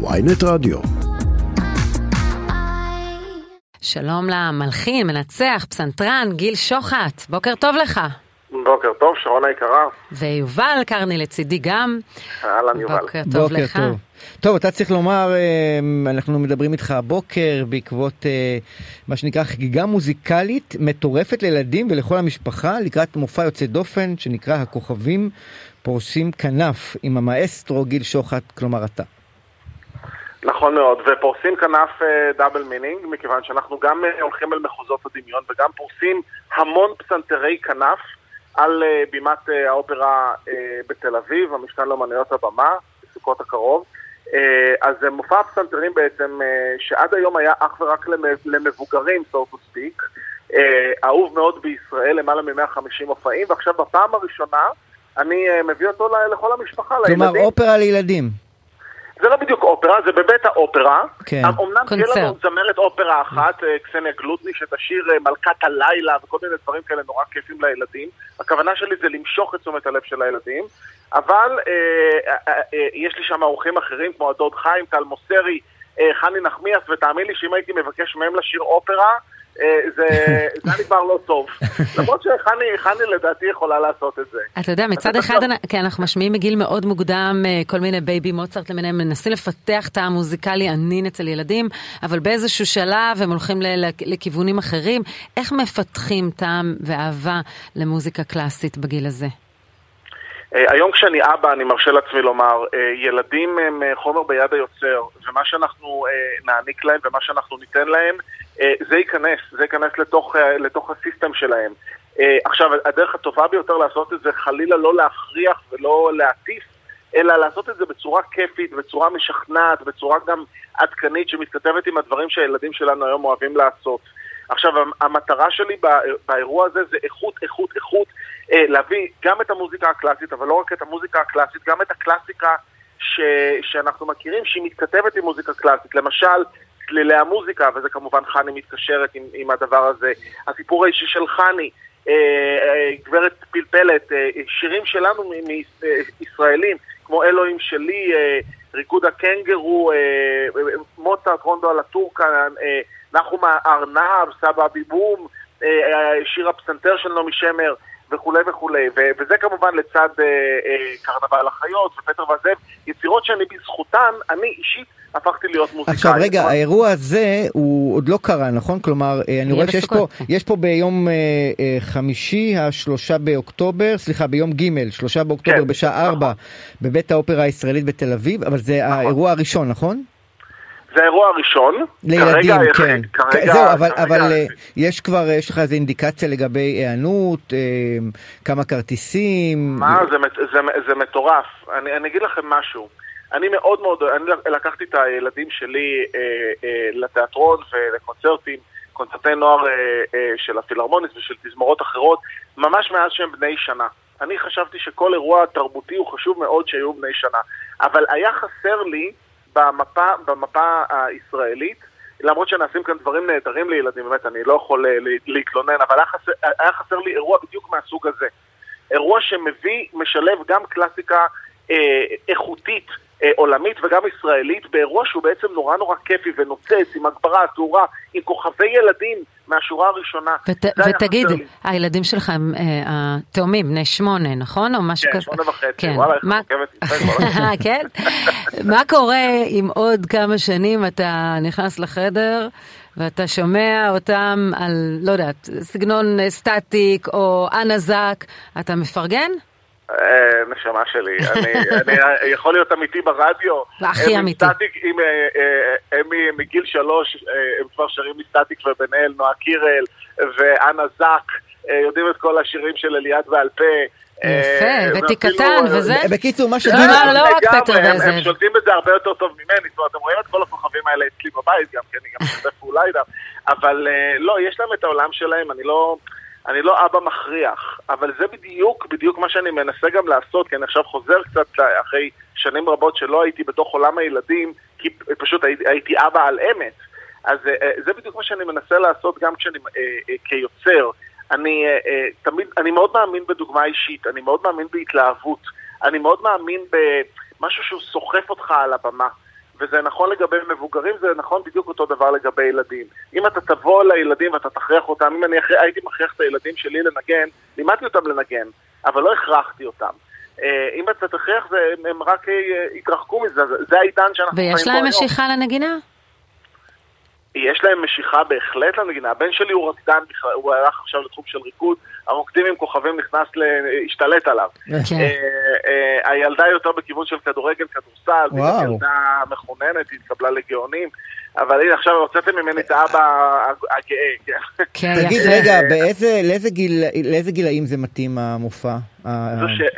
ויינט רדיו. שלום למלחין, מנצח, פסנתרן, גיל שוחט, בוקר טוב לך. בוקר טוב, שרון היקרה. ויובל קרני לצידי גם. אהלן יובל. בוקר טוב בוקר לך. טוב. טוב, אתה צריך לומר, אה, אנחנו מדברים איתך הבוקר בעקבות אה, מה שנקרא חגיגה מוזיקלית מטורפת לילדים ולכל המשפחה לקראת מופע יוצא דופן שנקרא הכוכבים פורסים כנף עם המאסטרו גיל שוחט, כלומר אתה. נכון מאוד, ופורסים כנף double meaning, מכיוון שאנחנו גם אה, הולכים אל מחוזות הדמיון וגם פורסים המון פסנתרי כנף על אה, בימת אה, האופרה בתל אביב, המשכן לאמנויות הבמה, בסוכות הקרוב. אז זה מופע פסנתרים בעצם שעד היום היה אך ורק למ- למבוגרים, so to speak, אה, אהוב מאוד בישראל, למעלה מ-150 מופעים, ועכשיו בפעם הראשונה אני מביא אותו לכל המשפחה, כלומר לילדים. אופרה לילדים. זה לא בדיוק אופרה, זה בבית האופרה. כן. אמנם תהיה. לנו זמרת אופרה אחת, אה, קסניה גלוטני, שתשאיר אה, מלכת הלילה וכל מיני דברים כאלה נורא כיפים לילדים. הכוונה שלי זה למשוך את תשומת הלב של הילדים. אבל אה, אה, אה, יש לי שם אורחים אחרים, כמו הדוד חיים, טל מוסרי, אה, חני נחמיאס, ותאמין לי שאם הייתי מבקש מהם לשיר אופרה, אה, זה זה היה נגמר לא טוב. למרות שחני לדעתי יכולה לעשות את זה. אתה יודע, מצד אחד. אנ- כן, אנחנו משמיעים מגיל מאוד מוקדם אה, כל מיני בייבי מוצרט למיניהם, מנסים לפתח את המוזיקליות, העניין אצל ילדים, אבל באיזשהו שלב הם הולכים לכיוונים אחרים. איך מפתחים טעם ואהבה למוזיקה קלאסית בגיל הזה? אה, היום כשאני אבא, אני מרשה לעצמי לומר, אה, ילדים הם אה, חומר ביד היוצר, ומה שאנחנו נעניק להם ומה שאנחנו ניתן להם, זה ייכנס, זה ייכנס לתוך, לתוך הסיסטם שלהם. עכשיו, הדרך הטובה ביותר לעשות את זה, חלילה לא להכריח ולא להטיף, אלא לעשות את זה בצורה כיפית, בצורה משכנעת, בצורה גם עדכנית, שמתכתבת עם הדברים שהילדים שלנו היום אוהבים לעשות. עכשיו, המטרה שלי בא- באירוע הזה זה איכות, איכות, איכות, להביא גם את המוזיקה הקלאסית, אבל לא רק את המוזיקה הקלאסית, גם את הקלאסיקה ש... שאנחנו מכירים, שהיא מתכתבת עם מוזיקה קלאסית. למשל, צלילי המוזיקה, וזה כמובן חני מתקשרת עם, עם הדבר הזה. הסיפור האישי של חני, אה, אה, גברת פלפלת, אה, שירים שלנו מישראלים, כמו אלוהים שלי, אה, ריקוד הקנגרו, אה, אה, מוצרט, רונדו על הטורקן, אה, נחום ארנב, סבא ביבום, אה, אה, שיר הפסנתר של נעמי שמר וכולי וכולי, ו- וזה כמובן לצד אה, אה, קרנבל החיות ופטר והזאב, יצירות שאני בזכותן, אני אישית הפכתי להיות מוזיקאי. עכשיו רגע, נכון? האירוע הזה הוא עוד לא קרה, נכון? כלומר, אה, אני רואה שיש פה. יש פה ביום אה, אה, חמישי, השלושה באוקטובר, סליחה, ביום ג', שלושה באוקטובר כן, בשעה נכון. ארבע, בבית האופרה הישראלית בתל אביב, אבל זה האירוע הראשון, נכון? זה האירוע הראשון. לילדים, כרגע, כן. כרגע, זהו, אבל, כרגע, אבל אה, יש כבר, יש לך איזו אינדיקציה לגבי היענות, אה, כמה כרטיסים? מה, זה, זה, זה מטורף. אני, אני אגיד לכם משהו. אני מאוד מאוד, אני לקחתי את הילדים שלי אה, אה, לתיאטרון ולקונצרטים, קונצרטי נוער אה, אה, של הפילהרמוניס ושל תזמורות אחרות, ממש מאז שהם בני שנה. אני חשבתי שכל אירוע תרבותי הוא חשוב מאוד שיהיו בני שנה. אבל היה חסר לי במפה, במפה הישראלית, למרות שנעשים כאן דברים נהדרים לילדים, באמת, אני לא יכול אה, לה- להתלונן, אבל היה חסר, היה חסר לי אירוע בדיוק מהסוג הזה. אירוע שמביא, משלב גם קלאסיקה אה, איכותית אה, עולמית וגם ישראלית, באירוע שהוא בעצם נורא נורא כיפי ונוצץ, עם הגברה, תאורה, עם כוכבי ילדים מהשורה הראשונה. ות, ותגיד. הילדים שלך הם אה, התאומים, בני שמונה, נכון? או משהו כן, כזה? שמונה וחצי, כן. וואלה, איך את עוקבת. כן? מה קורה אם עוד כמה שנים אתה נכנס לחדר ואתה שומע אותם על, לא יודעת, סגנון אה, סטטיק או אנה זק, אתה מפרגן? אה, נשמה שלי, אני, אני יכול להיות אמיתי ברדיו. הכי אמיתי. אה, אה, הם מגיל שלוש, אה, הם כבר שרים מסטטיק ובן-אל, נועה קירל ואנה זק, אה, יודעים את כל השירים של אליעד בעל פה. אה, יפה, ותי ואפילו- קטן וזה. בקיצור, מה לא, שגיל... לא, לא רק פטר הם- והזאב. הם שולטים בזה הרבה יותר טוב ממני, זאת אומרת, אתם רואים את כל הכוכבים האלה אצלי בבית גם, כי אני גם משתף פעולה איתם, אבל אה, לא, יש להם את העולם שלהם, אני לא... אני לא אבא מכריח, אבל זה בדיוק, בדיוק מה שאני מנסה גם לעשות, כי אני עכשיו חוזר קצת אחרי שנים רבות שלא הייתי בתוך עולם הילדים, כי פשוט הייתי, הייתי אבא על אמת. אז אה, זה בדיוק מה שאני מנסה לעשות גם כשאני אה, אה, כיוצר. אני אה, אה, תמיד, אני מאוד מאמין בדוגמה אישית, אני מאוד מאמין בהתלהבות, אני מאוד מאמין במשהו שהוא סוחף אותך על הבמה. וזה נכון לגבי מבוגרים, זה נכון בדיוק אותו דבר לגבי ילדים. אם אתה תבוא לילדים ואתה תכריח אותם, אם אני הייתי מכריח את הילדים שלי לנגן, לימדתי אותם לנגן, אבל לא הכרחתי אותם. אה, אם אתה תכריח, הם, רק יתרחקו מזה, זה העידן שאנחנו חיים בו היום. ויש להם משיכה לנגינה? יש להם משיכה בהחלט לנגינה. הבן שלי הוא רקדן, הוא הלך עכשיו לתחום של ריקוד, הרוקדים עם כוכבים נכנס, להשתלט עליו. כן. אה, אה, הילדה היא יותר בכיוון של כדורגל, כדורסל, היא ילדה מחוננת, היא התקבלה לגאונים. אבל הנה עכשיו הוצאתם ממני את האבא הגאה. כן, כן תגיד רגע, לאיזה גילאים זה מתאים המופע,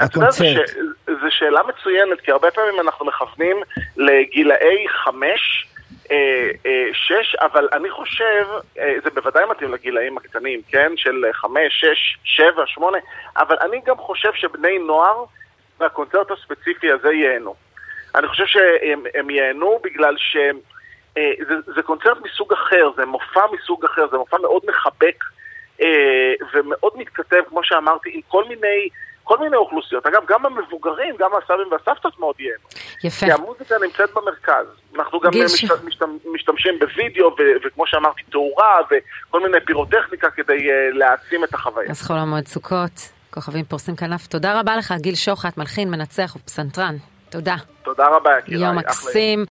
הקונצרט? זו שאלה מצוינת, כי הרבה פעמים אנחנו מכוונים לגילאי חמש. אה, אה, שש, אבל אני חושב, אה, זה בוודאי מתאים לגילאים הקטנים, כן? של חמש, שש, שבע, שמונה, אבל אני גם חושב שבני נוער מהקונצרט הספציפי הזה ייהנו. אני חושב שהם ייהנו בגלל שזה קונצרט מסוג אחר, זה מופע מסוג אחר, זה מופע מאוד מחבק ומאוד מתכתב, כמו שאמרתי, עם כל מיני... כל מיני אוכלוסיות. אגב, גם המבוגרים, גם הסבים והסבתות מאוד ייהנו. יפה. כי המוזיקה נמצאת במרכז. אנחנו גם משת, ש... משת, משתמשים בווידאו, ו, וכמו שאמרתי, תאורה, וכל מיני פירוטכניקה כדי uh, להעצים את החוויה. אז חול המועד סוכות, כוכבים פורסים כנף. תודה רבה לך, גיל שוחט, מלחין, מנצח ופסנתרן. תודה. תודה רבה, יקירה. יום מקסים.